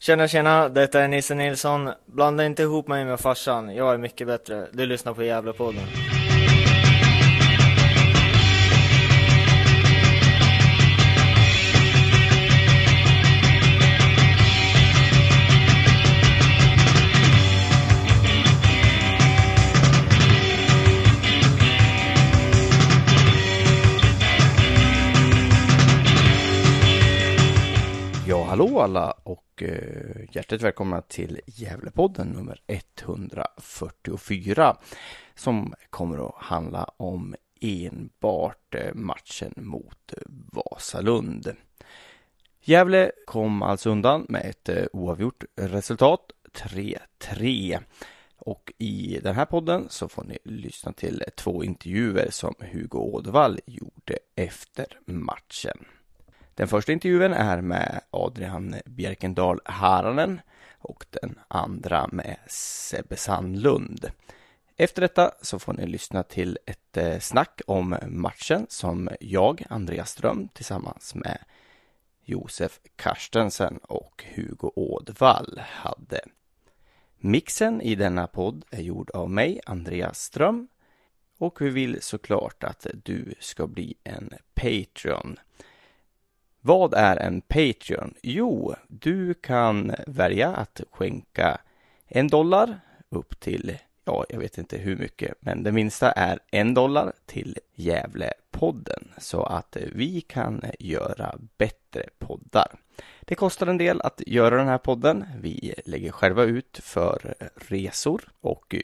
Tjena tjena, detta är Nisse Nilsson. Blanda inte ihop mig med farsan, jag är mycket bättre. Du lyssnar på Gävlepodden. Ja, hallå alla och eh, hjärtligt välkomna till Gävlepodden nummer 144 som kommer att handla om enbart eh, matchen mot Vasalund. Gävle kom alltså undan med ett eh, oavgjort resultat, 3-3. Och i den här podden så får ni lyssna till två intervjuer som Hugo Ådvall gjorde efter matchen. Den första intervjun är med Adrian Bjerkendal Haranen och den andra med Sebbe Sandlund. Efter detta så får ni lyssna till ett eh, snack om matchen som jag, Andreas Ström, tillsammans med Josef Karstensen och Hugo Ådvall hade. Mixen i denna podd är gjord av mig, Andreas Ström, och vi vill såklart att du ska bli en Patreon. Vad är en Patreon? Jo, du kan välja att skänka en dollar upp till, ja, jag vet inte hur mycket, men det minsta är en dollar till Gävlepodden så att vi kan göra bättre poddar. Det kostar en del att göra den här podden. Vi lägger själva ut för resor och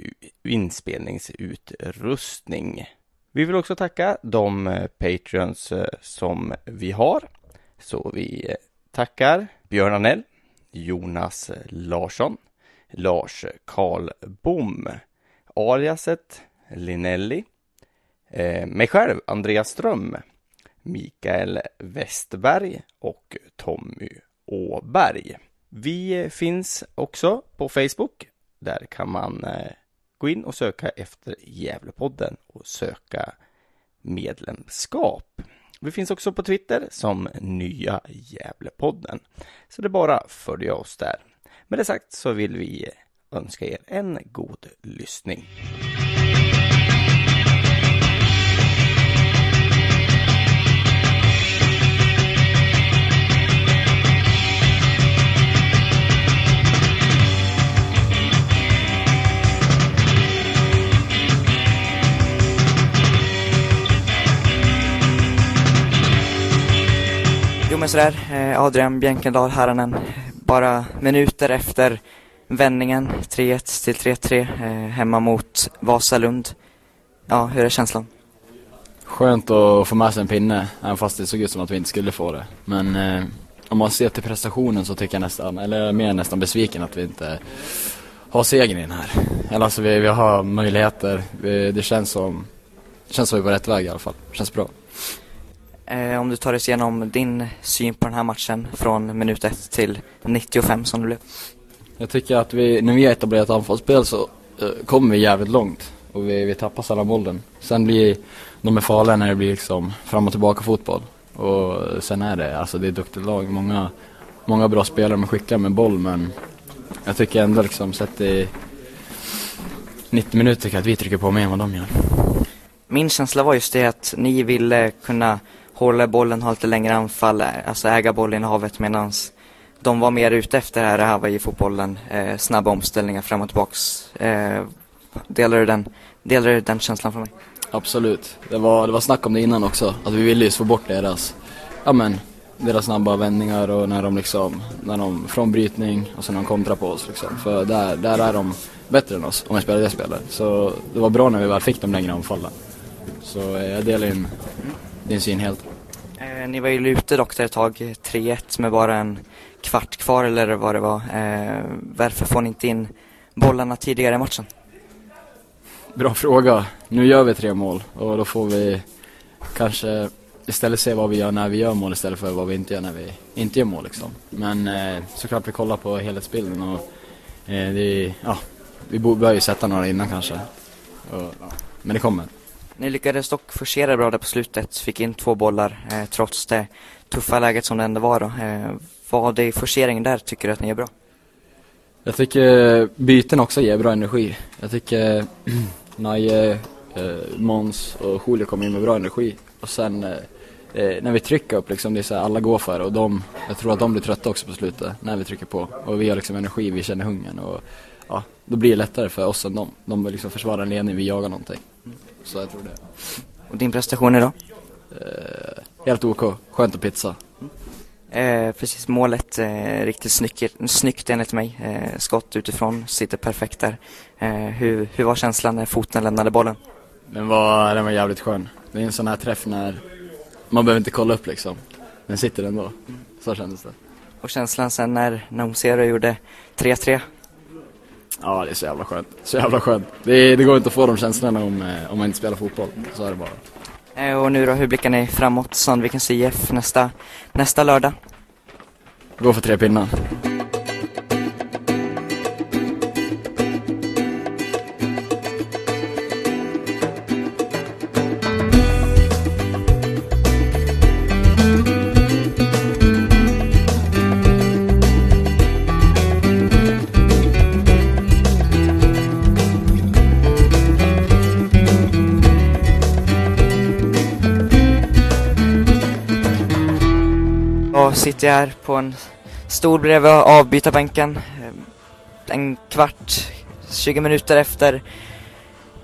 inspelningsutrustning. Vi vill också tacka de Patreons som vi har. Så vi eh, tackar Björn Anell, Jonas Larsson, Lars Karlbom, aliaset Linelli, eh, mig själv, Andreas Ström, Mikael Westberg och Tommy Åberg. Vi eh, finns också på Facebook. Där kan man eh, gå in och söka efter Gävlepodden och söka medlemskap. Vi finns också på Twitter som Nya Gävlepodden. Så det är bara att följa oss där. Med det sagt så vill vi önska er en god lyssning. Men sådär, eh, Adrian Bjänkedal Häranen, bara minuter efter vändningen 3-1 till 3-3 eh, hemma mot Vasalund. Ja, hur är känslan? Skönt att få med sig en pinne, även fast det såg ut som att vi inte skulle få det. Men eh, om man ser till prestationen så tycker jag nästan, eller jag är mer nästan besviken att vi inte har segern i den här. Eller alltså vi, vi har möjligheter, vi, det känns som, det känns som vi är på rätt väg i alla fall. Det känns bra. Eh, om du tar oss igenom din syn på den här matchen från minut 1 till 95 som det blev. Jag tycker att vi, när vi har etablerat anfallsspel så eh, kommer vi jävligt långt. Och vi, vi tappar sällan bollen. Sen blir de är farliga när det blir liksom fram och tillbaka fotboll. Och sen är det, alltså det är ett duktigt lag. Många, många bra spelare med skickliga med boll men jag tycker ändå liksom sett i 90 minuter att vi trycker på mer än vad de gör. Min känsla var just det att ni ville kunna hålla bollen, ha lite längre anfall, alltså äga bollinnehavet medan de var mer ute efter det här, Hawaii-fotbollen, eh, snabba omställningar fram och tillbaks. Eh, delar, du den, delar du den känslan från mig? Absolut. Det var, det var snack om det innan också. Att vi ville just få bort deras, ja men, deras snabba vändningar och när de liksom, när de, från brytning och sen när de kontrar på oss liksom. För där, där är de bättre än oss om vi spelar det spelet. Så det var bra när vi väl fick de längre anfallen. Så eh, jag delar din, din syn helt. Eh, ni var ju ute dock där ett tag, eh, 3-1 med bara en kvart kvar eller vad det var. Eh, varför får ni inte in bollarna tidigare i matchen? Bra fråga. Nu gör vi tre mål och då får vi kanske istället se vad vi gör när vi gör mål istället för vad vi inte gör när vi inte gör mål liksom. Men eh, såklart vi kollar på helhetsbilden och eh, det, ja, vi bör ju sätta några innan kanske. Och, ja. Men det kommer. Ni lyckades dock forcera bra där på slutet, fick in två bollar eh, trots det tuffa läget som det ändå var då. Eh, vad i forceringen där tycker du att ni är bra? Jag tycker eh, byten också ger bra energi. Jag tycker eh, Naje, eh, Måns och Julio kommer in med bra energi. Och sen eh, eh, när vi trycker upp liksom, det är så här, alla går för det och de, jag tror att de blir trötta också på slutet när vi trycker på. Och vi har liksom energi, vi känner hungern och ja, då blir det lättare för oss än dem. De liksom försvarar en ledning, vi jagar någonting. Så jag tror det. Och din prestation idag? Eh, helt OK, skönt att pizza. Eh, precis, målet eh, riktigt snyggt, snyggt enligt mig. Eh, skott utifrån, sitter perfekt där. Eh, hur, hur var känslan när foten lämnade bollen? Den var, den var jävligt skön. Det är en sån här träff när man behöver inte kolla upp liksom. Den sitter ändå. Så kändes det. Och känslan sen när, när Omsero gjorde 3-3? Ja, det är så jävla skönt. Så jävla skönt. Det, det går inte att få de känslorna om, eh, om man inte spelar fotboll. Så är det bara. Eh, och nu då, hur blickar ni framåt Sandvikens IF nästa, nästa lördag? Gå för tre pinnar. Sitter Jag här på en stol bredvid avbytarbänken. Ehm, en kvart, 20 minuter efter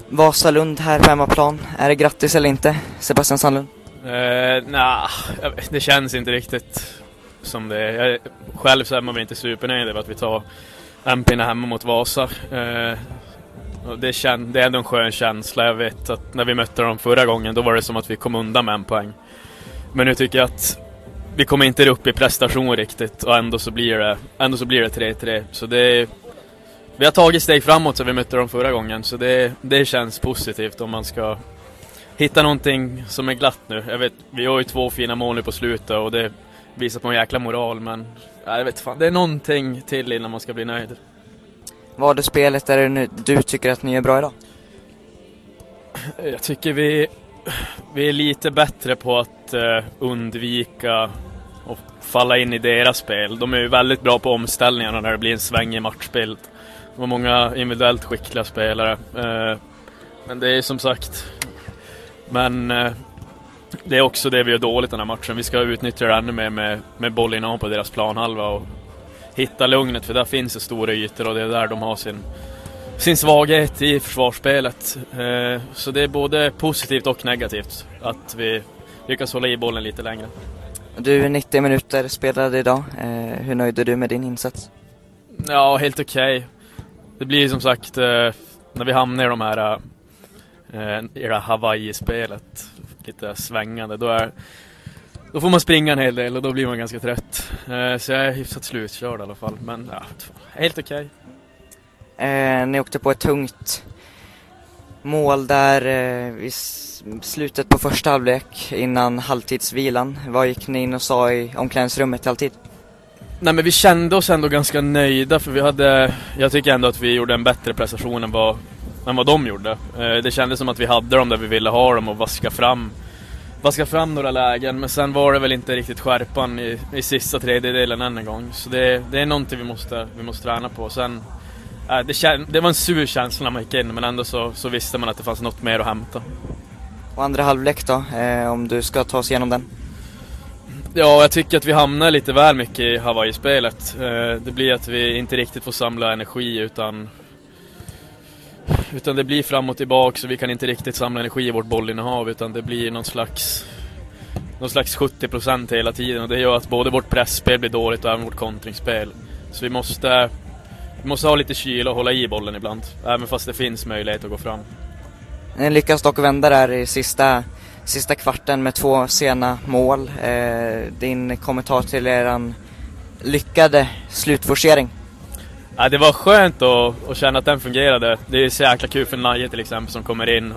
Vasalund här på hemmaplan. Är det grattis eller inte, Sebastian Sandlund? Eh, nah, det känns inte riktigt som det. Jag, själv så är man väl inte supernöjd över att vi tar en pinne hemma mot Vasa. Uh, och det, kän, det är ändå en skön känsla. Jag vet att när vi mötte dem förra gången då var det som att vi kom undan med en poäng. Men nu tycker jag att vi kommer inte upp i prestation riktigt och ändå så blir det, ändå så blir det 3-3. Så det vi har tagit steg framåt sen vi mötte dem förra gången så det, det känns positivt om man ska hitta någonting som är glatt nu. Jag vet, vi har ju två fina mål nu på slutet och det visar på en jäkla moral men ja, jag vet fan, det är någonting till innan man ska bli nöjd. Vad är spelet är det nu du tycker att ni är bra idag? Jag tycker vi, vi är lite bättre på att eh, undvika och falla in i deras spel. De är ju väldigt bra på omställningarna när det blir en sväng i matchbild. De har många individuellt skickliga spelare. Eh, men det är som sagt, men eh, det är också det vi gör dåligt den här matchen. Vi ska utnyttja det ännu mer med, med bollinnehav på deras planhalva och hitta lugnet för där finns det stora ytor och det är där de har sin sin svaghet i försvarsspelet. Eh, så det är både positivt och negativt att vi lyckas hålla i bollen lite längre. Du, 90 minuter spelade idag. Eh, hur nöjd är du med din insats? Ja, helt okej. Det blir som sagt eh, när vi hamnar i de här eh, i det här Hawaii-spelet, lite svängande, då är då får man springa en hel del och då blir man ganska trött. Så jag är hyfsat slutkörd i alla fall, men ja, helt okej. Eh, ni åkte på ett tungt mål där eh, i slutet på första halvlek innan halvtidsvilan. Vad gick ni in och sa i omklädningsrummet i halvtid? Nej men vi kände oss ändå ganska nöjda för vi hade, jag tycker ändå att vi gjorde en bättre prestation än vad, än vad de gjorde. Eh, det kändes som att vi hade dem där vi ville ha dem och vaska fram, vaska fram några lägen men sen var det väl inte riktigt skärpan i, i sista tredjedelen än en gång. Så det, det är någonting vi måste, vi måste träna på. Sen, det, kän, det var en sur känsla när man gick in men ändå så, så visste man att det fanns något mer att hämta. Och andra halvlek då, eh, om du ska ta oss igenom den? Ja, jag tycker att vi hamnar lite väl mycket i Hawaii-spelet. Eh, Det blir att vi inte riktigt får samla energi utan utan det blir fram och tillbaka så vi kan inte riktigt samla energi i vårt bollinnehav utan det blir någon slags någon slags 70% hela tiden och det gör att både vårt pressspel blir dåligt och även vårt kontringsspel. Så vi måste måste ha lite kyla och hålla i bollen ibland, även fast det finns möjlighet att gå fram. Ni lyckas dock vända där i sista, sista kvarten med två sena mål. Eh, din kommentar till eran lyckade slutforcering? Ja, det var skönt att, att känna att den fungerade. Det är så jäkla kul för Naje till exempel som kommer in.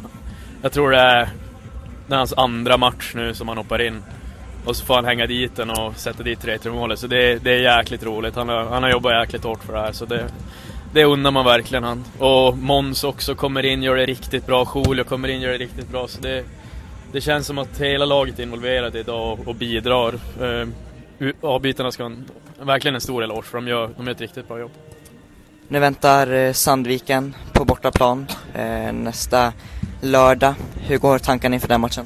Jag tror det är, det är hans andra match nu som han hoppar in. Och så får han hänga dit den och sätta dit 3-3 målet. Så det, det är jäkligt roligt. Han har, han har jobbat jäkligt hårt för det här. Så det, det undrar man verkligen han. Och Måns också kommer in, gör det riktigt bra. Julio kommer in, gör det riktigt bra. Så det, det känns som att hela laget är involverat idag och, och bidrar. Eh, avbytarna ska en, verkligen en stor eloge för de gör, de gör ett riktigt bra jobb. Nu väntar eh, Sandviken på bortaplan eh, nästa lördag. Hur går tankarna inför den matchen?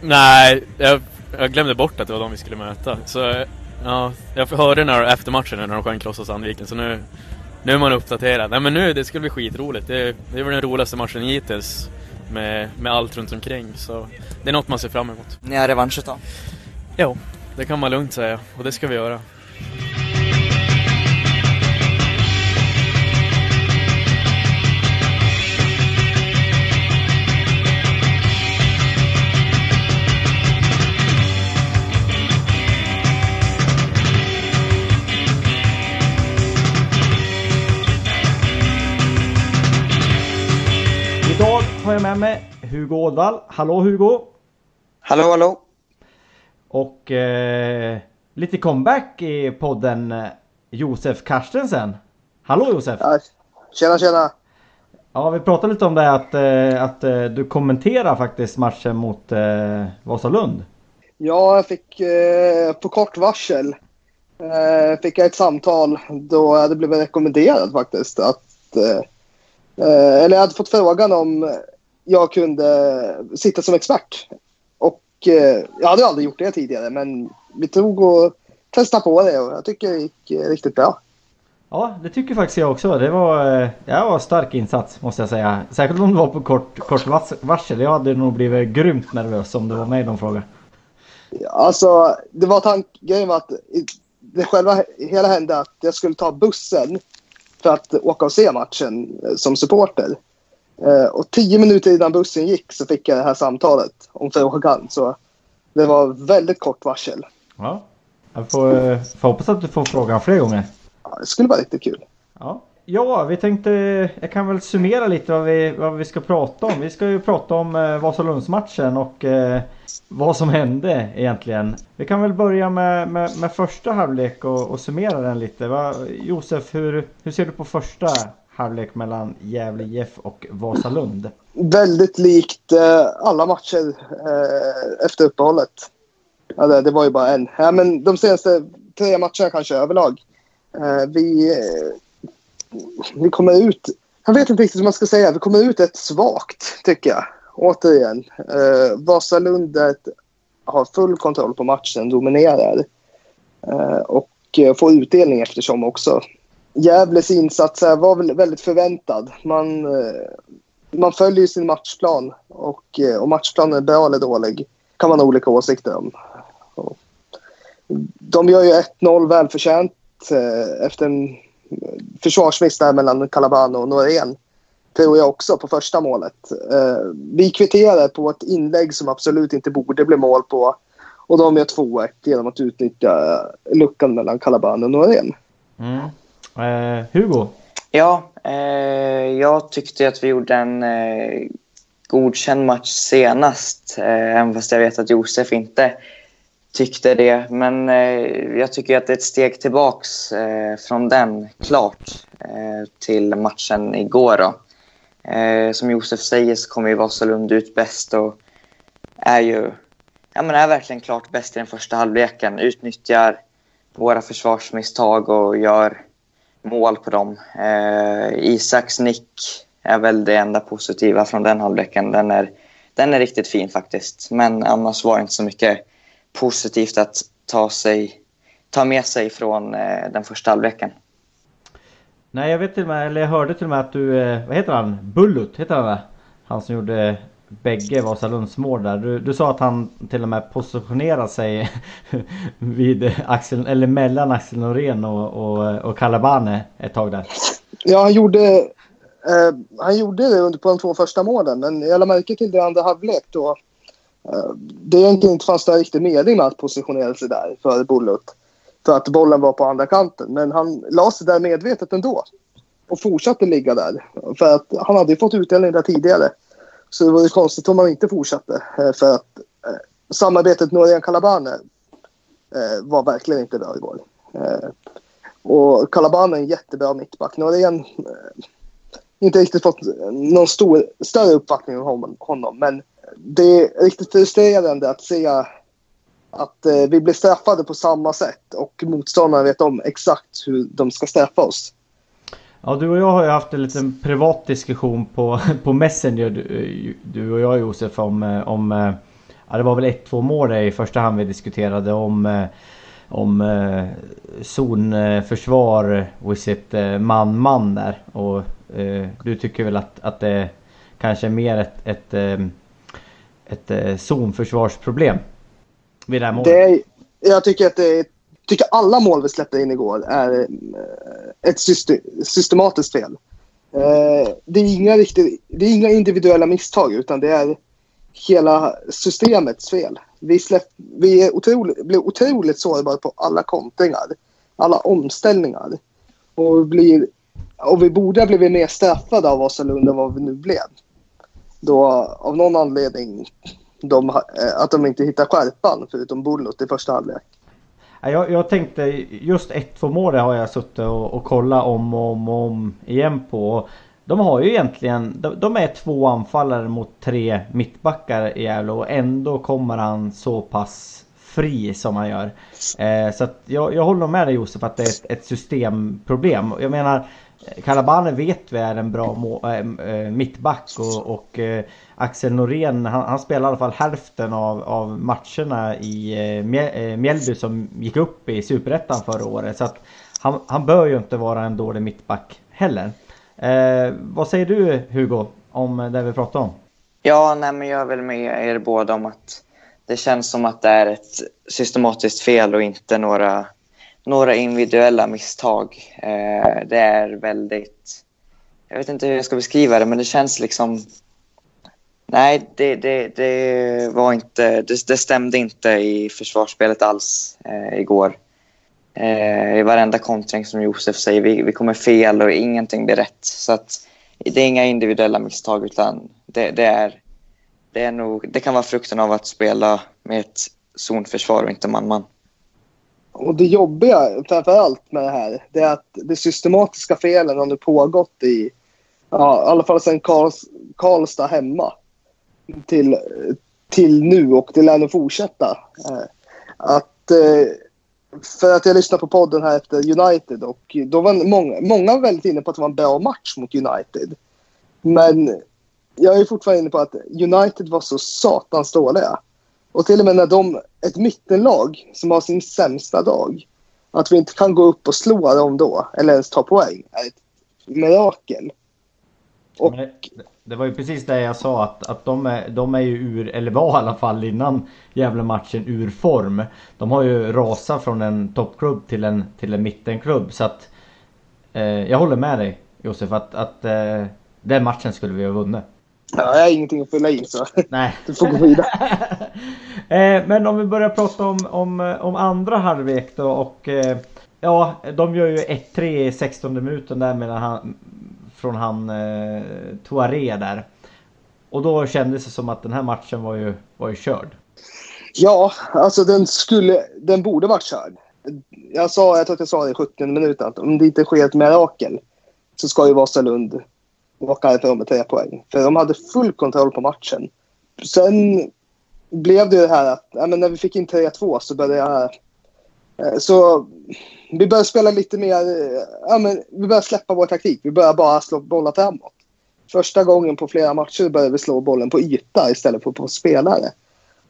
Nej, jag, jag glömde bort att det var de vi skulle möta. Så ja, jag hörde när, efter matchen när de sjöng Krossa Sandviken, så nu, nu är man uppdaterad. Nej men nu, det ska bli skitroligt. Det, det väl den roligaste matchen hittills med, med allt runt omkring. Så det är något man ser fram emot. Ni har revansch då? Jo, det kan man lugnt säga. Och det ska vi göra. Jag med mig Hugo Ådvall. Hallå Hugo! Hallå, hallå! Och eh, lite comeback i podden eh, Josef Karstensen. Hallå Josef! Ja, tjena, tjena! Ja, vi pratade lite om det att, eh, att eh, du kommenterar faktiskt matchen mot eh, Vasalund. Ja, jag fick eh, på kort varsel eh, fick jag ett samtal då jag hade blivit rekommenderad faktiskt. Att, eh, eh, eller jag hade fått frågan om jag kunde sitta som expert. Och eh, jag hade aldrig gjort det tidigare men vi tog och testade på det och jag tycker det gick eh, riktigt bra. Ja, det tycker faktiskt jag också. Det var, eh, det var en stark insats måste jag säga. Särskilt om det var på kort, kort varsel. Jag hade nog blivit grymt nervös om det var mig de frågade. Alltså, det var tanken att det själva hela hände att jag skulle ta bussen för att åka och se matchen som supporter. Eh, och tio minuter innan bussen gick så fick jag det här samtalet om frågan. Så det var väldigt kort varsel. Ja. Jag får, eh, får hoppas att du får frågan fler gånger. Ja, det skulle vara riktigt kul. Ja. ja, vi tänkte, jag kan väl summera lite vad vi, vad vi ska prata om. Vi ska ju prata om eh, Vasalundsmatchen och eh, vad som hände egentligen. Vi kan väl börja med, med, med första halvlek och, och summera den lite. Va? Josef, hur, hur ser du på första halvlek mellan Gävle IF och Vasalund? Väldigt likt eh, alla matcher eh, efter uppehållet. Ja, det, det var ju bara en. Ja, men de senaste tre matcherna kanske överlag. Eh, vi, eh, vi kommer ut... Jag vet inte riktigt hur man ska säga. Vi kommer ut rätt svagt, tycker jag. Återigen. Eh, Vasalund har full kontroll på matchen, dominerar. Eh, och eh, får utdelning eftersom också. Gävles insats här var väldigt förväntad. Man, eh, man följer sin matchplan och eh, om matchplanen är bra eller dålig kan man ha olika åsikter om. De gör ju 1-0 välförtjänt eh, efter en försvarsmiss där mellan Calabano och Norén. Tror jag också på första målet. Vi kvitterar på ett inlägg som absolut inte borde bli mål på. Och de gör 2-1 genom att utnyttja luckan mellan Calabano och Norén. Mm. Eh, Hugo? Ja, eh, jag tyckte att vi gjorde en eh, godkänd match senast. Eh, även fast jag vet att Josef inte tyckte det. Men eh, jag tycker att det är ett steg tillbaks eh, från den, klart, eh, till matchen igår. Då. Eh, som Josef säger så kommer ju Vasalund ut bäst och är ju ja, men är verkligen klart bäst i den första halvleken. Utnyttjar våra försvarsmisstag och gör mål på dem. Eh, Isaks nick är väl det enda positiva från den halvleken. Den är, den är riktigt fin faktiskt. Men annars var det inte så mycket positivt att ta, sig, ta med sig från eh, den första halvleken. Nej jag vet till och med, eller jag hörde till och med att du, eh, vad heter han? Bullut, heter han va? Han som gjorde bägge Vasalunds mål där. Du, du sa att han till och med positionerade sig vid Axel, eller mellan Axel Norén och, och, och Calabane ett tag där. Ja, han gjorde, eh, han gjorde det under på de två första målen, men jag lade märke till det andra halvlek då. Eh, det egentligen inte fanns någon riktig mening med att positionera sig där för Bullut. För att bollen var på andra kanten. Men han la sig där medvetet ändå. Och fortsatte ligga där. För att han hade ju fått utdelning där tidigare. Så det var ju konstigt om man inte fortsatte. Eh, för att eh, samarbetet Norén-Calabane eh, var verkligen inte bra igår. Eh, och Calabane är en jättebra mittback. Norén eh, inte riktigt fått någon stor, större uppfattning om honom. Men det är riktigt frustrerande att se att eh, vi blir straffade på samma sätt och motståndarna vet om exakt hur de ska straffa oss. Ja, du och jag har ju haft en liten privat diskussion på, på Messenger, du, du och jag Josef, om, eh, om eh, ja, det var väl ett, två mål i första hand vi diskuterade om eh, om eh, zonförsvar och sitt man-man där. Och eh, du tycker väl att, att det kanske är mer ett, ett, ett, ett zonförsvarsproblem vid det här målet? Det, jag tycker att det är, tycker alla mål vi släppte in igår är ett systematiskt fel. Eh, det är, inga riktigt, det är inga individuella misstag utan det är hela systemets fel. Vi, släpp, vi är otroligt, blir otroligt sårbara på alla kontringar, alla omställningar. Och, blir, och vi borde ha blivit mer straffade av Vasalund än vad vi nu blev. Då av någon anledning de, eh, att de inte hittar skärpan förutom Bullot i första halvlek. Jag, jag tänkte just ett, två mål har jag suttit och, och kollat om och om, om igen på. De har ju egentligen, de, de, är två anfallare mot tre mittbackar i Gävle och ändå kommer han så pass fri som han gör. Eh, så att jag, jag håller med dig Josef att det är ett, ett systemproblem. Jag menar Kalabane vet vi är en bra må, äh, mittback och, och äh, Axel Norén han, han, spelar i alla fall hälften av, av matcherna i äh, Mjällby som gick upp i Superettan förra året. Så att han, han bör ju inte vara en dålig mittback heller. Vad säger du Hugo om det vi pratar om? Ja, nej, men jag är väl med er båda om att det känns som att det är ett systematiskt fel och inte några, några individuella misstag. Eh, det är väldigt... Jag vet inte hur jag ska beskriva det, men det känns liksom... Nej, det, det, det var inte... Det, det stämde inte i försvarsspelet alls eh, igår eh, i varenda kontring som Josef säger. Vi, vi kommer fel och ingenting blir rätt. Så att, det är inga individuella misstag utan det, det, är, det, är nog, det kan vara frukten av att spela med ett zonförsvar och inte man-man. Och det jobbiga framför allt med det här det är att de systematiska felen har nu pågått i ja, i alla fall sedan Karls, Karlstad hemma till, till nu och det lär nog fortsätta. Eh, att eh, för att jag lyssnade på podden här efter United och då var många, många väldigt inne på att det var en bra match mot United. Men jag är fortfarande inne på att United var så satans dåliga. Och till och med när de, ett mittenlag som har sin sämsta dag, att vi inte kan gå upp och slå dem då, eller ens ta poäng, är ett mirakel. Och... Det, det, var ju precis det jag sa att, att de, är, de är ju ur, eller var i alla fall innan jävla matchen ur form. De har ju rasat från en toppklubb till en, till en mittenklubb så att eh, jag håller med dig Josef att, att eh, den matchen skulle vi ha vunnit. Ja, jag har ingenting att fylla i så Nej. du får gå vidare. eh, men om vi börjar prata om, om, om andra halvlek då och eh, Ja, de gör ju 1-3 i 16 minuten där medan han, från han eh, Toaré där. Och då kändes det som att den här matchen var ju, var ju körd. Ja, alltså den skulle, den borde varit körd. Jag sa, jag tror att jag sa det i 70 minuten att om det inte sker ett mirakel så ska ju Vasalund åka ifrån med tre poäng. För de hade full kontroll på matchen. Sen blev det ju det här att ja, men när vi fick in 3-2 så började jag... Eh, så vi började spela lite mer, eh, ja, men vi började släppa vår taktik. Vi började bara slå bollar framåt. Första gången på flera matcher började vi slå bollen på yta istället för på spelare.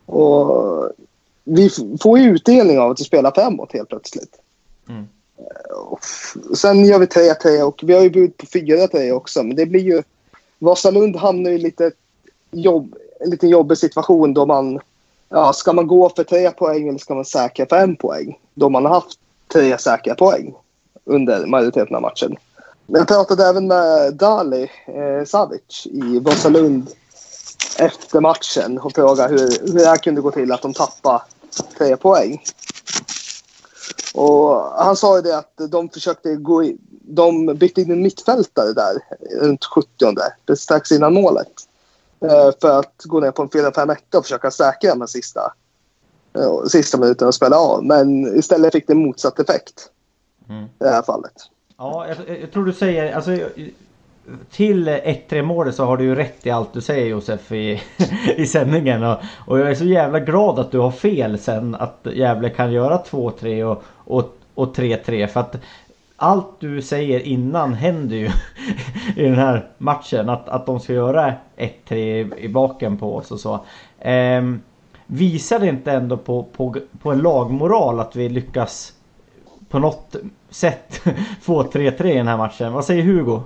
Och vi får ju utdelning av att vi spelar framåt helt plötsligt. Mm. Sen gör vi 3-3 och vi har ju bud på 4-3 också. Men det blir ju... Vasalund hamnar i lite jobb, en liten jobbig situation då man... Ja, ska man gå för tre poäng eller ska man säkra för en poäng? Då man har haft tre säkra poäng under majoriteten av matchen. Jag pratade även med Dali eh, Savic i Vasalund efter matchen och frågade hur, hur det här kunde gå till att de tappade tre poäng. Och han sa ju det att de försökte gå in, de bytte in en mittfältare där runt 70 strax innan målet. Eh, för att gå ner på en 4-5-1 och försöka säkra de här sista sista minuten att spela av. Men istället fick det motsatt effekt. Mm. I det här fallet. Ja, jag, jag tror du säger, alltså till 1-3 målet så har du ju rätt i allt du säger Josef i, i sändningen. Och, och, jag är så jävla glad att du har fel sen att Gävle kan göra 2-3 och, och, och 3-3. För att allt du säger innan händer ju i den här matchen. Att, att de ska göra 1-3 i baken på oss och så. Ehm, visar det inte ändå på, på, på en lagmoral att vi lyckas på något sätt få 3-3 i den här matchen? Vad säger Hugo?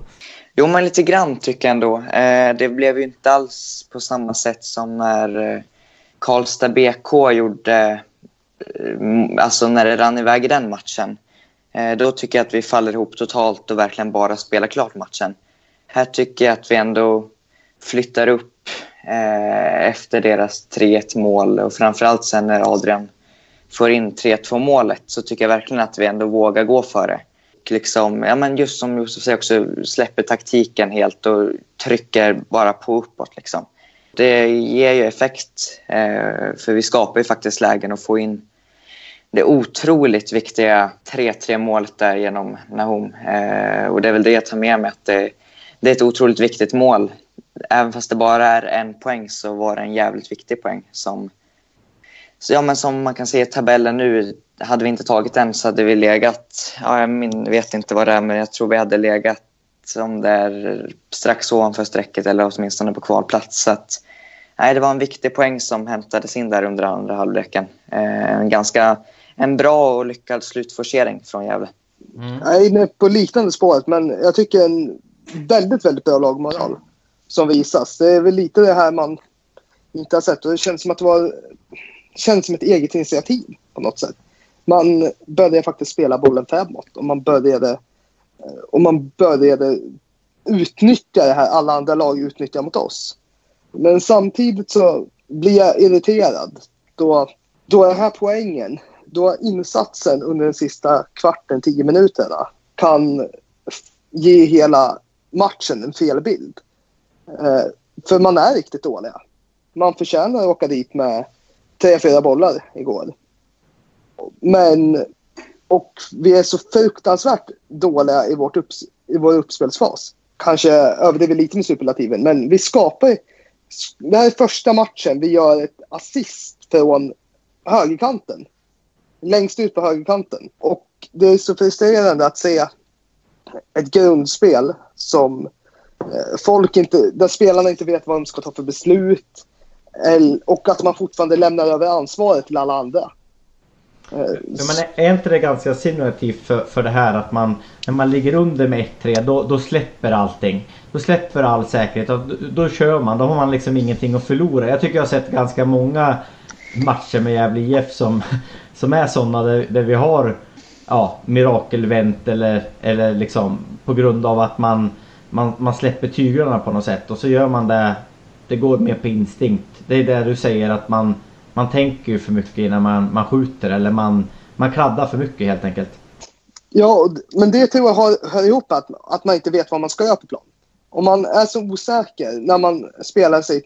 Jo, men lite grann tycker jag ändå. Eh, det blev ju inte alls på samma sätt som när eh, Karlstad BK gjorde, eh, alltså när det rann iväg i den matchen. Eh, då tycker jag att vi faller ihop totalt och verkligen bara spelar klart matchen. Här tycker jag att vi ändå flyttar upp eh, efter deras 3-1 mål och framförallt sen när Adrian får in 3-2 målet så tycker jag verkligen att vi ändå vågar gå för det. Liksom, ja, men just som Josef säger också, släpper taktiken helt och trycker bara på uppåt. Liksom. Det ger ju effekt, eh, för vi skapar ju faktiskt lägen att få in det otroligt viktiga 3-3 målet där genom Nahom. Eh, och det är väl det jag tar med mig, att det, det, är ett otroligt viktigt mål. Även fast det bara är en poäng så var det en jävligt viktig poäng. Som, så ja, men som man kan se i tabellen nu, hade vi inte tagit den så hade vi legat, ja, jag min, vet inte vad det är, men jag tror vi hade legat som där strax ovanför strecket eller åtminstone på kvalplats. Så att, nej, det var en viktig poäng som hämtades in där under andra halvleken. Eh, en ganska en bra och lyckad slutforcering från Gävle. Mm. Jag är inne på liknande spåret, men jag tycker en väldigt, väldigt bra lagmoral som visas. Det är väl lite det här man inte har sett och det känns som att det var känns som ett eget initiativ på något sätt. Man började faktiskt spela bollen framåt och man började eh, och man började utnyttja det här alla andra lag utnyttjar mot oss. Men samtidigt så blir jag irriterad då, då den här poängen då insatsen under den sista kvarten, tio minuterna kan ge hela matchen en fel bild. Eh, för man är riktigt dåliga. Man förtjänar att åka dit med tre, fyra bollar igår. Men, och vi är så fruktansvärt dåliga i, vårt upps, i vår uppspelsfas. Kanske överdriver lite med superlativen, men vi skapar... Det här är första matchen vi gör ett assist från högerkanten längst ut på högerkanten. Och det är så frustrerande att se ett grundspel som eh, folk inte, där spelarna inte vet vad de ska ta för beslut. Och att man fortfarande lämnar över ansvaret till alla andra. Eh, men är inte det ganska simulativt för, för det här att man när man ligger under med 1-3 då, då släpper allting. Då släpper all säkerhet och då, då kör man. Då har man liksom ingenting att förlora. Jag tycker jag har sett ganska många matcher med Gävle IF som, som är sådana där, där vi har ja, mirakelvänt eller, eller liksom på grund av att man, man, man släpper tyglarna på något sätt och så gör man det. Det går mer på instinkt. Det är det du säger att man, man tänker ju för mycket innan man, man skjuter eller man, man kladdar för mycket helt enkelt. Ja, men det tror jag hör, hör ihop att, att man inte vet vad man ska göra på plan. Om man är så osäker när man spelar sitt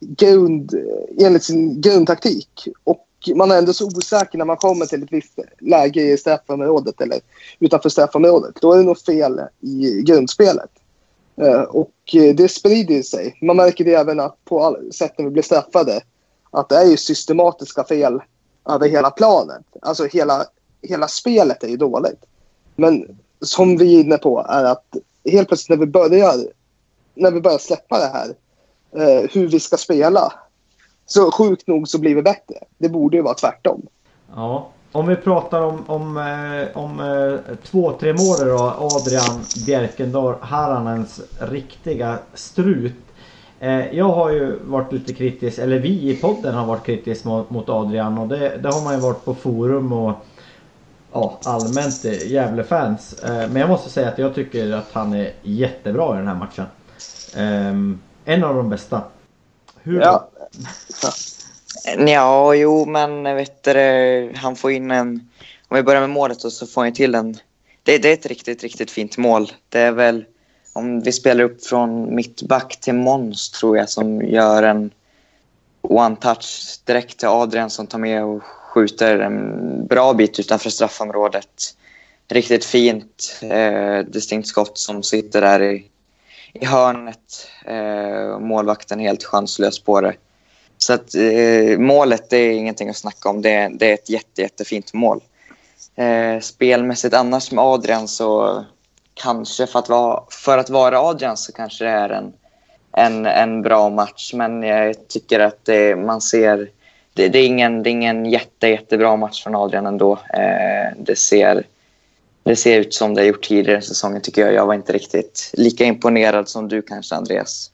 grund, enligt sin grundtaktik och man är ändå så osäker när man kommer till ett visst läge i straffområdet eller utanför straffområdet. Då är det nog fel i grundspelet. Eh, och eh, det sprider sig. Man märker det även på all, sätt när vi blir straffade. Att det är ju systematiska fel över hela planen. Alltså hela, hela spelet är ju dåligt. Men som vi är inne på är att helt plötsligt när vi börjar, när vi börjar släppa det här eh, hur vi ska spela så sjukt nog så blir vi bättre. Det borde ju vara tvärtom. Ja. Om vi pratar om, om, eh, om eh, två, tre månader då. Adrian Bjerkendal Haranens riktiga strut. Eh, jag har ju varit lite kritisk, eller vi i podden har varit kritiska mot, mot Adrian och det, det, har man ju varit på forum och ja, allmänt Gävle-fans. Men jag måste säga att jag tycker att han är jättebra i den här matchen. En av de bästa. Hur ja. Ja, jo, men vet du, han får in en... Om vi börjar med målet så får han till en... Det, det, är ett riktigt, riktigt fint mål. Det är väl om vi spelar upp från mittback till Måns tror jag som gör en one-touch direkt till Adrian som tar med och skjuter en bra bit utanför straffområdet. Riktigt fint, eh, distinkt skott som sitter där i, i hörnet. Eh, målvakten helt chanslös på det. Så att, eh, målet det är ingenting att snacka om. Det, det är ett jätte, jättefint mål. Eh, spelmässigt annars med Adrian så kanske för att vara, för att vara Adrian så kanske det är en, en, en bra match. Men jag tycker att det, man ser... Det, det, är ingen, det är ingen jätte, jättebra match från Adrian ändå. Eh, det, ser, det ser ut som det har gjort tidigare i säsongen tycker jag. Jag var inte riktigt lika imponerad som du kanske, Andreas.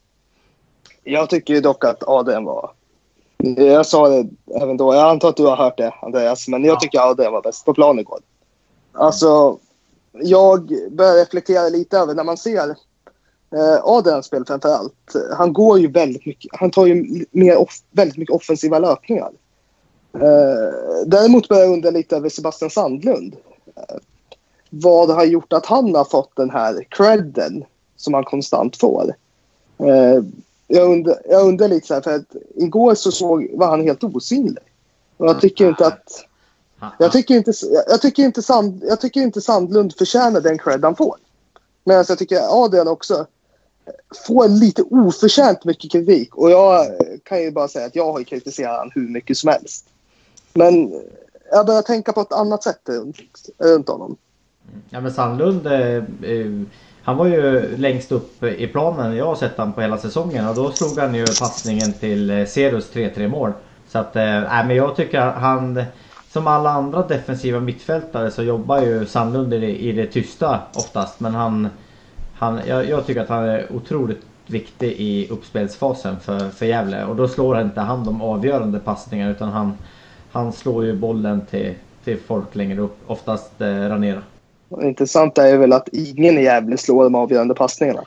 Jag tycker dock att Adrian var... Jag sa det även då. Jag antar att du har hört det, Andreas. Men jag tycker att Adrian var bäst på plan igår. Alltså, jag börjar reflektera lite över när man ser eh, Adrians spel framför allt. Han går ju väldigt mycket. Han tar ju mer off, väldigt mycket offensiva löpningar. Eh, däremot börjar jag undra lite över Sebastian Sandlund. Eh, vad har gjort att han har fått den här credden som han konstant får? Eh, jag, undrar, jag undrar lite så här, för att igår så såg, var han helt osynlig. Och jag tycker inte att jag tycker inte, jag tycker inte, Sand, jag tycker inte Sandlund förtjänar den cred han får. Medan jag tycker Adrian också får lite oförtjänt mycket kritik. Och jag kan ju bara säga att jag har kritiserat honom hur mycket som helst. Men jag börjar tänka på ett annat sätt runt, runt honom. Ja men Sandlund, eh, eh, han var ju längst upp i planen. Jag har sett honom på hela säsongen och då slog han ju passningen till eh, Cerus 3-3 mål. Så att, eh, men jag tycker han som alla andra defensiva mittfältare så jobbar ju Sandlund i det, i det tysta oftast. Men han, han, jag, jag, tycker att han är otroligt viktig i uppspelsfasen för, för Gävle. Och då slår inte han de avgörande passningarna utan han, han slår ju bollen till, till folk längre upp. Oftast eh, Ranera. Intressant är väl att ingen i Gävle slår de avgörande passningarna.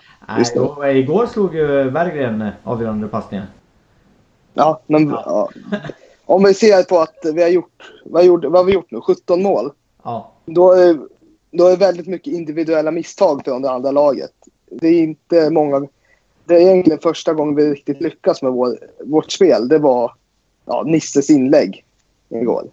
Nej, igår slog ju Berggren avgörande passningar. Ja, men ja. om vi ser på att vi har gjort, vad, gjort, vad har vi gjort nu, 17 mål. Ja. Då är, då är väldigt mycket individuella misstag från det andra laget. Det är inte många... Det är egentligen första gången vi riktigt lyckas med vår, vårt spel. Det var ja, Nisses inlägg igår.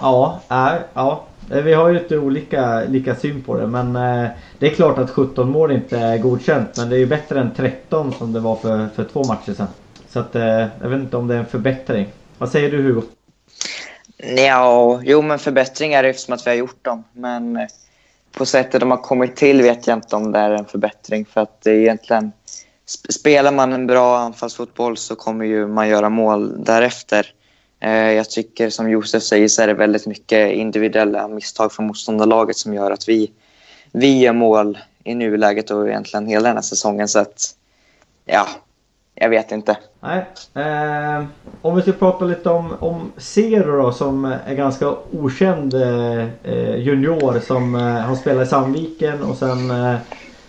Ja, äh, ja, vi har ju lite olika lika syn på det men eh, det är klart att 17 mål inte är godkänt men det är ju bättre än 13 som det var för, för två matcher sedan. Så att eh, jag vet inte om det är en förbättring. Vad säger du Hugo? Ja, jo men förbättringar eftersom att vi har gjort dem. Men eh, på sättet de har kommit till vet jag inte om det är en förbättring. För att egentligen, spelar man en bra anfallsfotboll så kommer ju man göra mål därefter. Eh, jag tycker som Josef säger så är det väldigt mycket individuella misstag från motståndarlaget som gör att vi, vi gör mål i nuläget och egentligen hela den här säsongen. Så att, ja, jag vet inte. Nej. Eh, om vi ska prata lite om, om Zero då som är ganska okänd eh, junior som eh, har spelat i Sandviken och sen eh,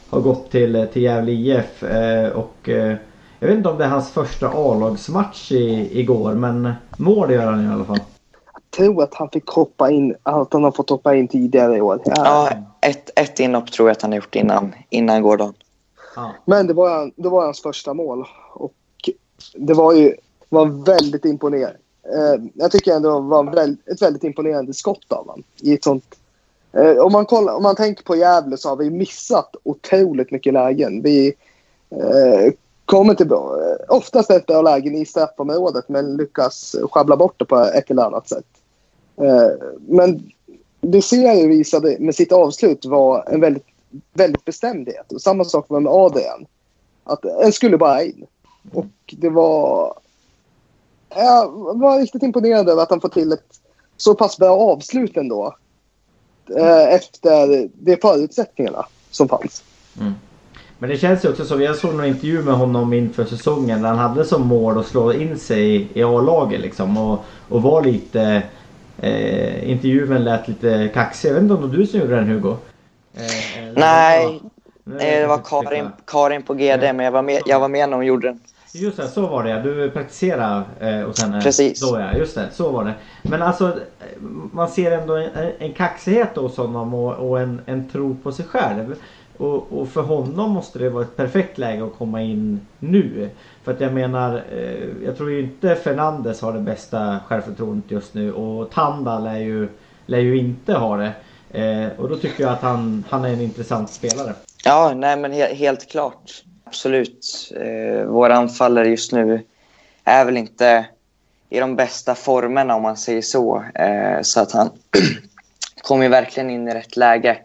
har gått till, till Gävle IF. Eh, och, eh, jag vet inte om det är hans första A-lagsmatch igår men mål gör han i alla fall. Jag tror att han fick hoppa in, att han har fått hoppa in tidigare i år. Ja, ja ett, ett inhopp tror jag att han har gjort innan, innan gårdagen. Ja. Men det var, det var hans första mål. Och det var ju var väldigt imponerande. Eh, jag tycker ändå det var väl, ett väldigt imponerande skott av honom. I ett sånt, eh, om, man kollar, om man tänker på Gävle så har vi missat otroligt mycket lägen. Vi eh, kommer till eh, oftast ett bra lägen i straffområdet men lyckas sjabbla bort det på ett eller annat sätt. Eh, men det ser ju visade med sitt avslut var en väldigt väldigt bestämdhet. Och samma sak var med Adrian. Att den skulle bara in. Och det var... Jag var riktigt imponerad över att han fått till ett så pass bra avslut ändå. Eh, efter de förutsättningarna som fanns. Mm. Men det känns ju också så. Jag såg någon intervju med honom inför säsongen där han hade som mål att slå in sig i A-laget liksom. Och, och var lite... Eh, intervjun lät lite kaxig. Jag vet inte om det var du som gjorde den Hugo? Eh, Nej, Nej, det var Karin, Karin på GD, men jag var med, jag var med när hon gjorde den. Just det, så var det Du praktiserade eh, och sen... Precis. Då ja, just det, så var det. Men alltså, man ser ändå en, en kaxighet hos honom och, och en, en tro på sig själv. Och, och, för honom måste det vara ett perfekt läge att komma in nu. För att jag menar, jag tror ju inte Fernandes har det bästa självförtroendet just nu och Tanda lär ju, lär ju inte ha det. Eh, och då tycker jag att han, han är en intressant spelare. Ja, nej men he helt klart. Absolut. Eh, våra anfallare just nu är väl inte i de bästa formerna om man säger så. Eh, så att han, kom ju verkligen in i rätt läge.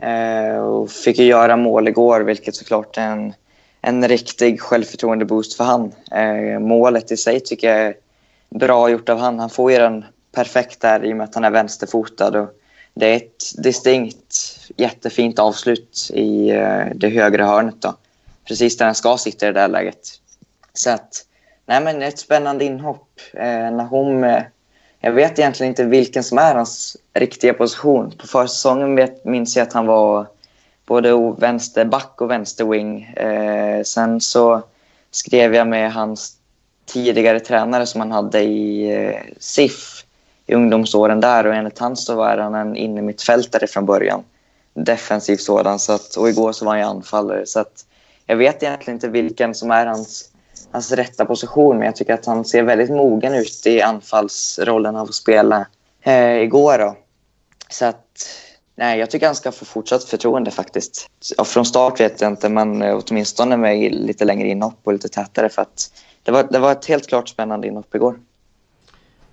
Eh, och fick ju göra mål igår, vilket såklart är en, en riktig självförtroende-boost för han. Eh, målet i sig tycker jag är bra gjort av han. Han får ju den perfekt där i och med att han är vänsterfotad. Och det är ett distinkt, jättefint avslut i eh, det högra hörnet. Då. Precis där han ska sitta i det där läget. Så att, nej men ett spännande inhopp. Eh, Nahom, eh, jag vet egentligen inte vilken som är hans riktiga position. På försäsongen vet, minns jag att han var både vänsterback och vänsterwing. Eh, sen så skrev jag med hans tidigare tränare som han hade i eh, SIF i ungdomsåren där och enligt han så var han en innermittfältare från början. Defensiv sådan så att, och igår så var han ju anfallare så att jag vet egentligen inte vilken som är hans, hans rätta position men jag tycker att han ser väldigt mogen ut i anfallsrollen av att spela eh, igår då. Så att nej, jag tycker han ska få fortsatt förtroende faktiskt. Och från start vet jag inte men eh, åtminstone med lite längre inhopp och lite tätare för att det var, det var ett helt klart spännande inhopp igår.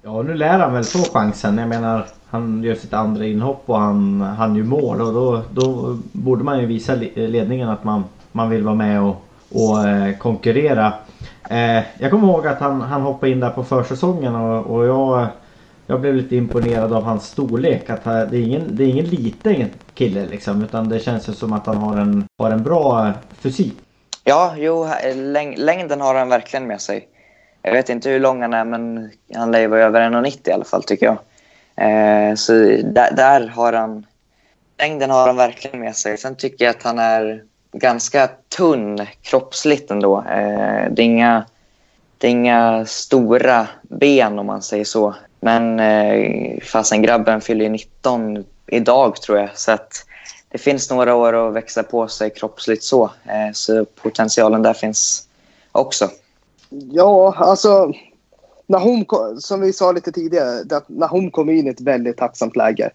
Ja, nu lär han väl få chansen. Jag menar, han gör sitt andra inhopp och han, han gör mål och då, då borde man ju visa ledningen att man, man vill vara med och, och eh, konkurrera. Eh, jag kommer ihåg att han, han hoppade in där på försäsongen och, och jag, jag blev lite imponerad av hans storlek. Att det, är ingen, det är ingen liten kille liksom utan det känns som att han har en, har en bra eh, fysik. Ja, jo, läng längden har han verkligen med sig. Jag vet inte hur lång han är, men han lär ju vara över 1,90 i alla fall tycker jag. Eh, så där, där, har han... Längden har han verkligen med sig. Sen tycker jag att han är ganska tunn kroppsligt ändå. Eh, det, är inga, det är inga stora ben om man säger så. Men eh, fasen grabben fyller ju 19 idag tror jag. Så att det finns några år att växa på sig kroppsligt så. Eh, så potentialen där finns också. Ja, alltså Nahum, som vi sa lite tidigare, Nahum kom in i ett väldigt tacksamt läge.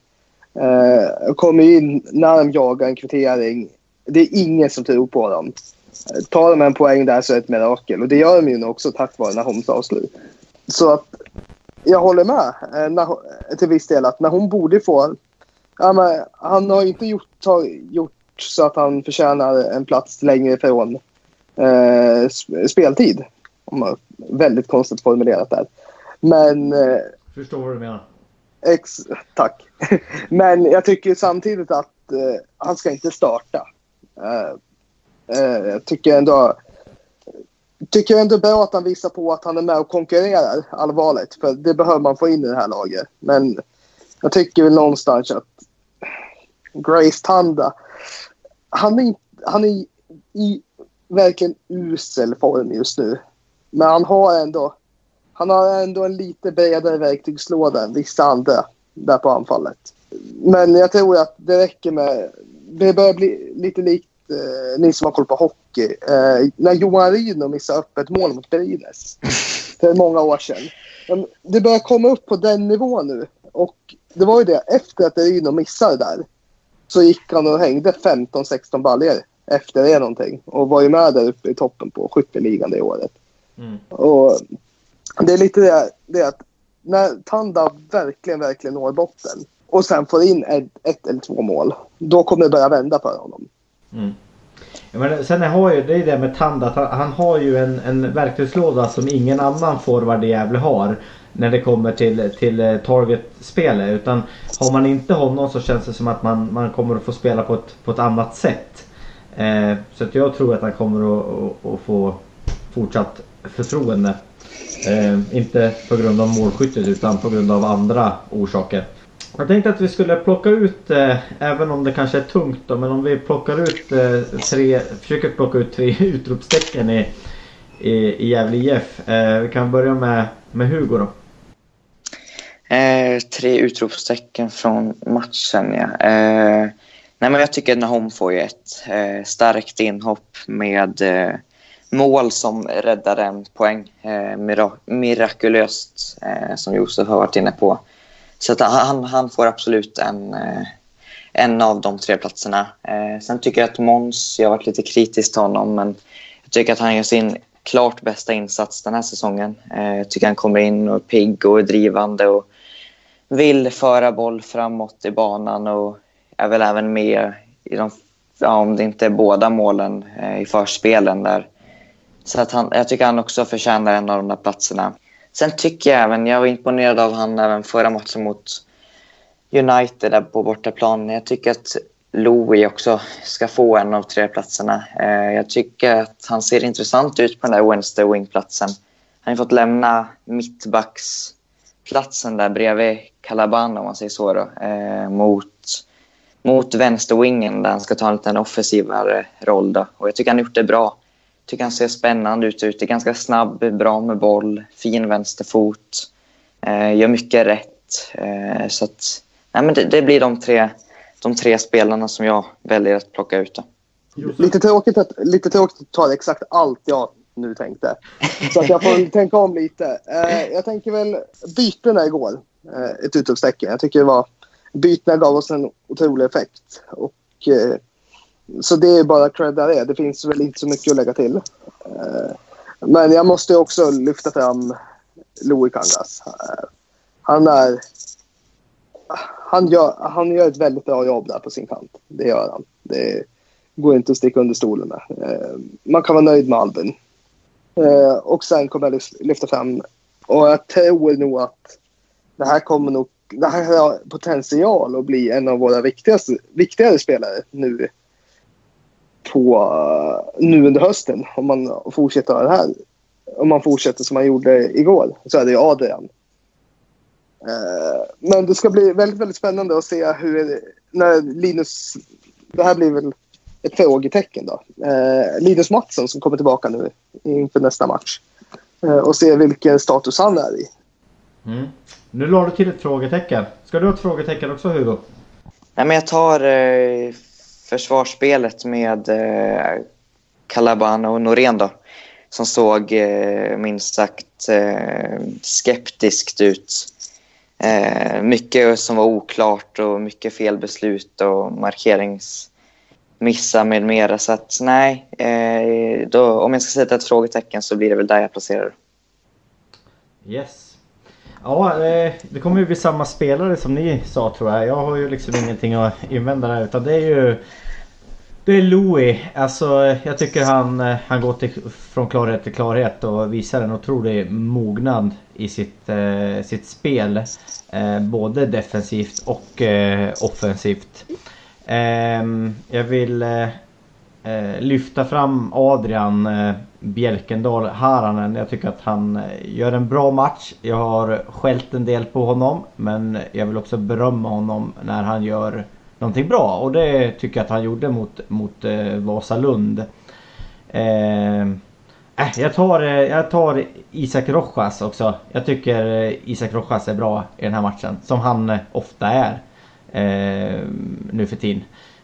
Eh, kommer in när de jagar en kvittering. Det är ingen som tror på dem. Tar de en poäng där så är det ett mirakel. Och det gör de ju nu också tack vare Nahoms avslut. Så att jag håller med eh, till viss del att Nahum borde få... Ja, men, han har inte gjort, har gjort så att han förtjänar en plats längre ifrån eh, speltid. Väldigt konstigt formulerat där. Men... Eh, Förstår vad du menar. Ex, tack. Men jag tycker samtidigt att eh, han ska inte starta. Eh, eh, jag tycker ändå... Tycker ändå bra att han visar på att han är med och konkurrerar allvarligt. För det behöver man få in i det här laget. Men jag tycker väl någonstans att Grace Tanda, han är, han är i verkligen usel form just nu. Men han har ändå, han har ändå en lite bredare verktygslåda än vissa andra där på anfallet. Men jag tror att det räcker med... Det börjar bli lite likt eh, ni som har koll på hockey. Eh, när Johan Ryno missade öppet mål mot Brynäs för många år sedan. Det börjar komma upp på den nivån nu. Och det var ju det, efter att Ryno missade där så gick han och hängde 15-16 baljor efter det någonting. Och var ju med där uppe i toppen på skytteligan det året. Mm. Och det är lite det, det att när Tanda verkligen, verkligen når botten och sen får in ett, ett eller två mål, då kommer det börja vända för honom. Mm. Ja, men sen har ju, det är det med Tanda, han, har ju en, en verktygslåda som ingen annan forward i Gävle har när det kommer till, till eh, target-spelet. Utan har man inte honom så känns det som att man, man kommer att få spela på ett, på ett annat sätt. Eh, så jag tror att han kommer att, att, att få fortsatt förtroende. Eh, inte på grund av målskyttet utan på grund av andra orsaker. Jag tänkte att vi skulle plocka ut, eh, även om det kanske är tungt då, men om vi plockar ut eh, tre, försöker plocka ut tre utropstecken i, i, i Gävle IF. Eh, vi kan börja med, med Hugo då. Eh, tre utropstecken från matchen ja. Eh, nej men jag tycker att Nahom får ju ett eh, starkt inhopp med eh, mål som räddar en poäng eh, mirak mirakulöst, eh, som Josef har varit inne på. Så att han, han får absolut en, eh, en av de tre platserna. Eh, sen tycker jag att Måns, jag har varit lite kritisk till honom, men jag tycker att han gör sin klart bästa insats den här säsongen. Eh, jag tycker han kommer in och är pigg och är drivande och vill föra boll framåt i banan och är väl även med i de, ja, om det inte är båda målen eh, i förspelen där. Så att han, jag tycker han också förtjänar en av de där platserna. Sen tycker jag även, jag var imponerad av han även förra matchen mot United där på bortaplan. Jag tycker att Louis också ska få en av tre platserna. Eh, jag tycker att han ser intressant ut på den där Wednesday Wing-platsen. Han har fått lämna mittbacksplatsen där bredvid Calabana, om man säger så, då, eh, mot, mot vänsterwingen där han ska ta en lite offensivare roll. Då. Och jag tycker han har gjort det bra. Tycker han ser spännande ut ute. Ganska snabb, bra med boll, fin vänsterfot. Eh, gör mycket rätt. Eh, så att, nej, men det, det blir de tre de tre spelarna som jag väljer att plocka ut. Då. Lite tråkigt, att, lite tråkigt att ta exakt allt jag nu tänkte. Så att jag får tänka om lite. Eh, jag tänker väl bytena igår. Eh, ett utropstecken. Jag tycker det var bytena gav oss en otrolig effekt. Och, eh, så det är bara cred där det. är. Det finns väl inte så mycket att lägga till. Eh, men jag måste också lyfta fram Louis Kangas. Eh, han är han gör, han gör ett väldigt bra jobb där på sin kant. Det gör han. Det går inte att sticka under stolen med. Eh, man kan vara nöjd med Albin. Och sen kommer jag lyfta fram, och jag tror nog att det här kommer nog, det här har potential att bli en av våra viktigaste, viktigare spelare nu på, nu under hösten. Om man fortsätter det här. Om man fortsätter som man gjorde igår så är det Adrian. Eh, men det ska bli väldigt, väldigt spännande att se hur, när Linus, det här blir väl ett frågetecken då. Eh, Linus Mattsson som kommer tillbaka nu inför nästa match. Eh, och se vilken status han är i. Mm. Nu la du till ett frågetecken. Ska du ha ett frågetecken också Hugo? Nej, men jag tar eh, försvarsspelet med eh, Calabano och Norén då. Som såg eh, minst sagt eh, skeptiskt ut Eh, mycket som var oklart och mycket felbeslut och markeringsmissar med mera. Så att nej, eh, då, om jag ska sätta ett frågetecken så blir det väl där jag placerar Yes. Ja, eh, det kommer ju bli samma spelare som ni sa tror jag. Jag har ju liksom ingenting att invända där utan det är ju det är Louis. Alltså jag tycker han, eh, han går till, från klarhet till klarhet och visar en otrolig mognad i sitt, eh, sitt spel. Eh, både defensivt och eh, offensivt. Ehm, jag vill eh, eh, lyfta fram Adrian eh, Bjälkendal Haranen. Jag tycker att han eh, gör en bra match. Jag har skällt en del på honom men jag vill också berömma honom när han gör någonting bra och det tycker jag att han gjorde mot, mot eh, Vasalund. Eh, äh, jag, tar, eh, jag tar Isak Rojas också. Jag tycker Isak Rojas är bra i den här matchen. Som han ofta är. Eh, nu för tiden.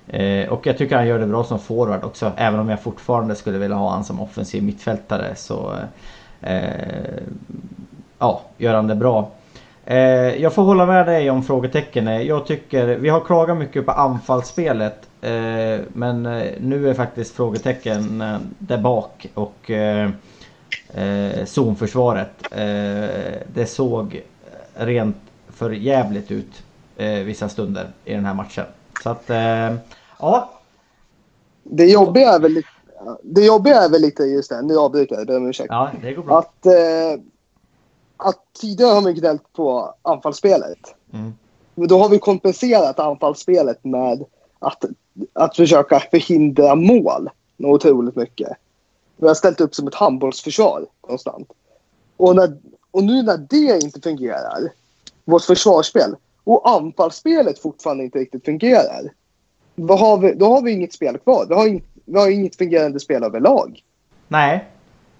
Eh, och jag tycker han gör det bra som forward också. Även om jag fortfarande skulle vilja ha han som offensiv mittfältare så... Eh, ja, gör han det bra. Eh, jag får hålla med dig om frågetecken. Eh, jag tycker, vi har klagat mycket på anfallsspelet. Eh, men eh, nu är faktiskt frågetecken eh, där bak och zonförsvaret. Det såg rent för jävligt ut vissa stunder i den här matchen. Så att, ja. Det jobbiga är väl, det jobbiga är väl lite just det, nu avbryter jag, ber om ursäkt. Ja, det går bra. Att att tidigare har man gnällt på anfallsspelet. Mm. Men då har vi kompenserat anfallsspelet med att, att försöka förhindra mål något otroligt mycket. Vi har ställt upp som ett handbollsförsvar konstant. Och, när, och nu när det inte fungerar, vårt försvarsspel, och anfallsspelet fortfarande inte riktigt fungerar. Vad har vi, då har vi inget spel kvar. Vi har, in, vi har inget fungerande spel överlag. Nej,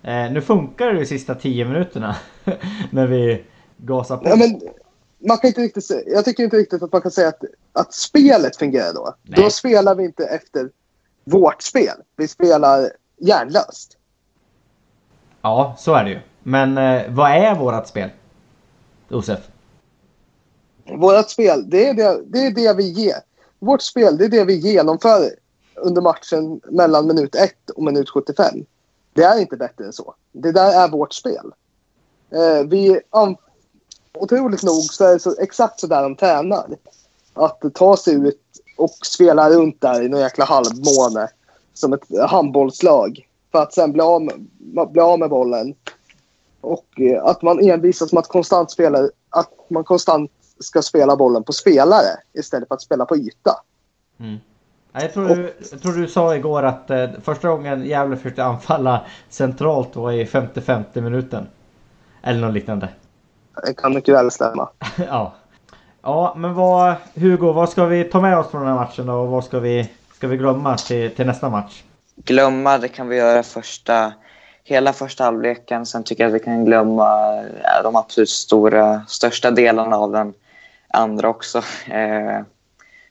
Eh, nu funkar det de sista 10 minuterna. när vi gasar på. Ja, men, man kan inte riktigt jag tycker inte riktigt att man kan säga att, att spelet fungerar då. Nej. Då spelar vi inte efter vårt spel. Vi spelar hjärnlöst. Ja, så är det ju. Men eh, vad är vårt spel? Josef? Vårt spel, det är det, det är det vi ger. Vårt spel, det är det vi genomför under matchen mellan minut 1 och minut 75. Det är inte bättre än så. Det där är vårt spel. Eh, vi, otroligt nog så är det så, exakt så där de tränar. Att ta sig ut och spela runt där i någon jäkla halvmåne som ett handbollslag. För att sen bli av med, bli av med bollen. Och eh, att man envisas med att konstant spela, att man konstant ska spela bollen på spelare istället för att spela på yta. Mm. Jag tror, du, jag tror du sa igår att eh, första gången Gävle försökte anfalla centralt var i 50-50 minuten. Eller något liknande. Det kan mycket väl stämma. ja. Ja, men vad, Hugo, vad ska vi ta med oss från den här matchen då? Och vad ska vi, ska vi glömma till, till nästa match? Glömma, det kan vi göra första, hela första halvleken. Sen tycker jag att vi kan glömma de absolut stora, största delarna av den andra också. Eh,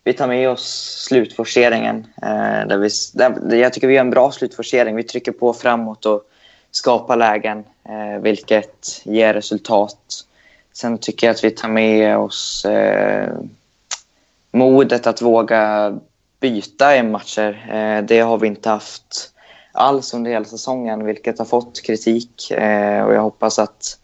vi tar med oss slutforceringen. Eh, där vi, där, jag tycker vi gör en bra slutforcering. Vi trycker på framåt och skapar lägen, eh, vilket ger resultat. Sen tycker jag att vi tar med oss eh, modet att våga byta i matcher. Eh, det har vi inte haft alls under hela säsongen, vilket har fått kritik. Eh, och jag hoppas att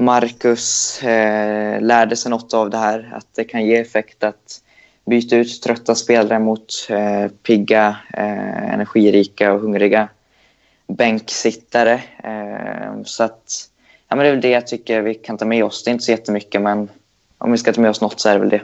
Marcus eh, lärde sig något av det här, att det kan ge effekt att byta ut trötta spelare mot eh, pigga, eh, energirika och hungriga bänksittare. Eh, så att, ja, men det är väl det jag tycker vi kan ta med oss. Det är inte så jättemycket, men om vi ska ta med oss något så är det väl det.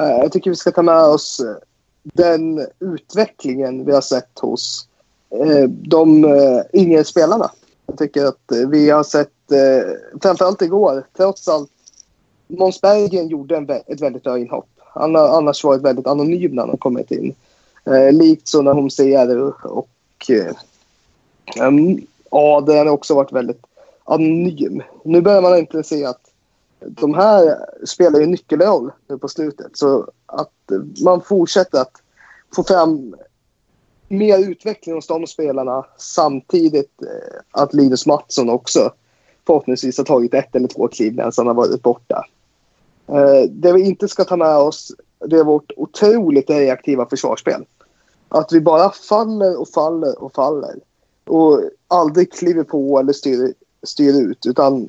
Eh, jag tycker vi ska ta med oss eh, den utvecklingen vi har sett hos eh, de eh, yngre spelarna. Jag tycker att vi har sett, Eh, framförallt igår, trots allt. Måns Berggren gjorde en, ett väldigt bra inhopp. Han har annars varit väldigt anonym när han har kommit in. Eh, likt så när hon ser och eh, mm, Adrian har också varit väldigt anonym. Nu börjar man äntligen se att de här spelar en nyckelroll nu på slutet. Så att man fortsätter att få fram mer utveckling hos de spelarna samtidigt eh, att Linus Mattsson också förhoppningsvis har tagit ett eller två kliv medan han har varit borta. Eh, det vi inte ska ta med oss det är vårt otroligt reaktiva försvarsspel. Att vi bara faller och faller och faller. Och aldrig kliver på eller styr, styr ut. Utan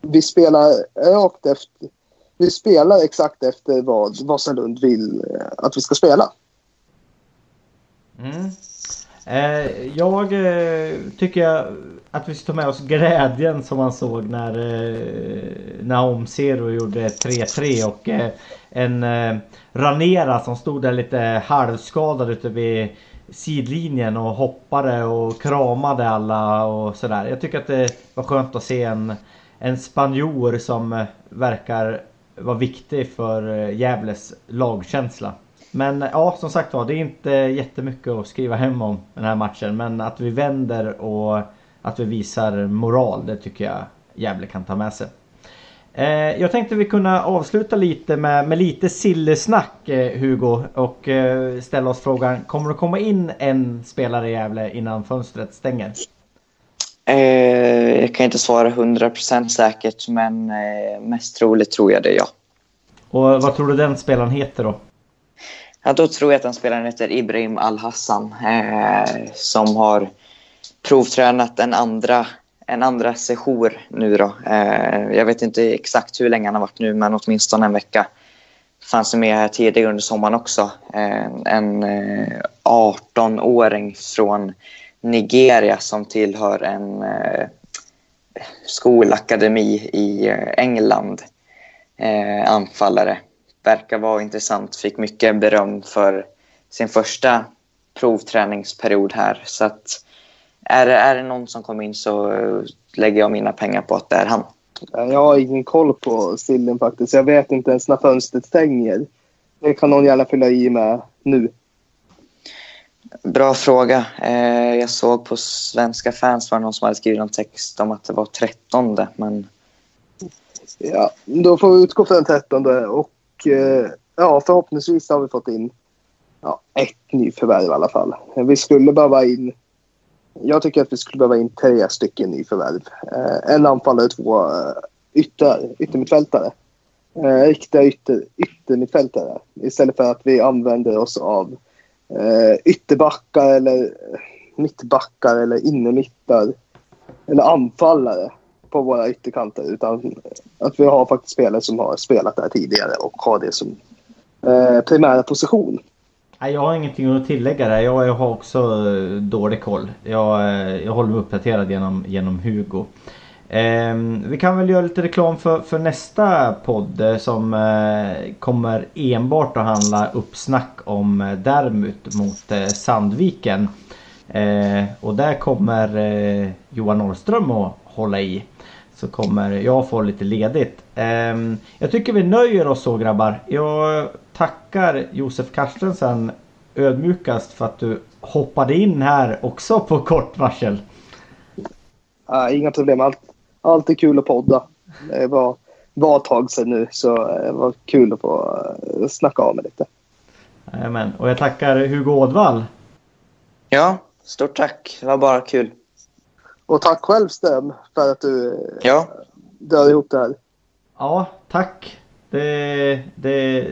vi spelar rakt efter. Vi spelar exakt efter vad Vasalund vill eh, att vi ska spela. Mm. Eh, jag eh, tycker att vi ska ta med oss glädjen som man såg när eh, Naom Zero gjorde 3-3 och eh, en eh, Ranera som stod där lite halvskadad ute vid sidlinjen och hoppade och kramade alla och sådär. Jag tycker att det var skönt att se en, en spanjor som eh, verkar vara viktig för eh, Gävles lagkänsla. Men ja, som sagt var, det är inte jättemycket att skriva hem om den här matchen. Men att vi vänder och att vi visar moral, det tycker jag Gävle kan ta med sig. Eh, jag tänkte vi kunna avsluta lite med, med lite sillesnack eh, Hugo och eh, ställa oss frågan Kommer det komma in en spelare i Gävle innan fönstret stänger? jag kan inte svara 100% säkert men mest troligt tror jag det ja. Och vad tror du den spelaren heter då? Ja, då tror jag att den spelaren heter Ibrahim Al-Hassan eh, som har provtränat en andra, en andra sejour nu då. Eh, jag vet inte exakt hur länge han har varit nu men åtminstone en vecka. Fanns med här tidigare under sommaren också. Eh, en eh, 18-åring från Nigeria som tillhör en eh, skolakademi i eh, England. Eh, anfallare verkar vara intressant. Fick mycket beröm för sin första provträningsperiod här. Så att är, är det någon som kommer in så lägger jag mina pengar på att det är han. Jag har ingen koll på Sillen faktiskt. Jag vet inte ens när fönstret stänger. Det kan någon gärna fylla i med nu. Bra fråga. Eh, jag såg på Svenska fans var det någon som hade skrivit en text om att det var 13 men... Ja, då får vi utgå från den 13 och Eh, ja, förhoppningsvis har vi fått in ja, ett nyförvärv i alla fall. Vi skulle behöva in... Jag tycker att vi skulle behöva in tre stycken nyförvärv. Eh, en anfallare och två eh, ytter, yttermittfältare. Eh, riktiga ytter, yttermittfältare. Istället för att vi använder oss av eh, ytterbackar eller mittbackar eller innermittar. Eller anfallare på våra ytterkanter utan att vi har faktiskt spelare som har spelat där tidigare och har det som eh, primära position. Jag har ingenting att tillägga där. Jag, jag har också eh, dålig koll. Jag, eh, jag håller mig uppdaterad genom, genom Hugo. Eh, vi kan väl göra lite reklam för, för nästa podd eh, som eh, kommer enbart att handla uppsnack om eh, Dermut mot eh, Sandviken. Eh, och där kommer eh, Johan Norrström att hålla i. Så kommer jag få lite ledigt. Eh, jag tycker vi nöjer oss så grabbar. Jag tackar Josef Carstensen ödmjukast för att du hoppade in här också på kort varsel. Uh, inga problem. Allt, alltid kul att podda. Det var, var ett tag sedan nu så det var kul att få uh, snacka av mig lite. Jajamän. Och jag tackar Hugo Ådvall. Ja, stort tack. Det var bara kul. Och tack själv Stem för att du ja. drar ihop det här. Ja, tack. Det, det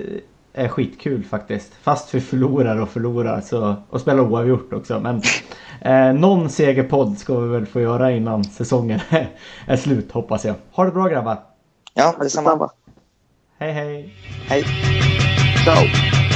är skitkul faktiskt. Fast vi förlorar och förlorar så, och spelar oavgjort också. Men eh, någon segerpodd ska vi väl få göra innan säsongen är slut hoppas jag. Ha det bra grabbar. Ja, detsamma. Hej hej. Hej. Ciao.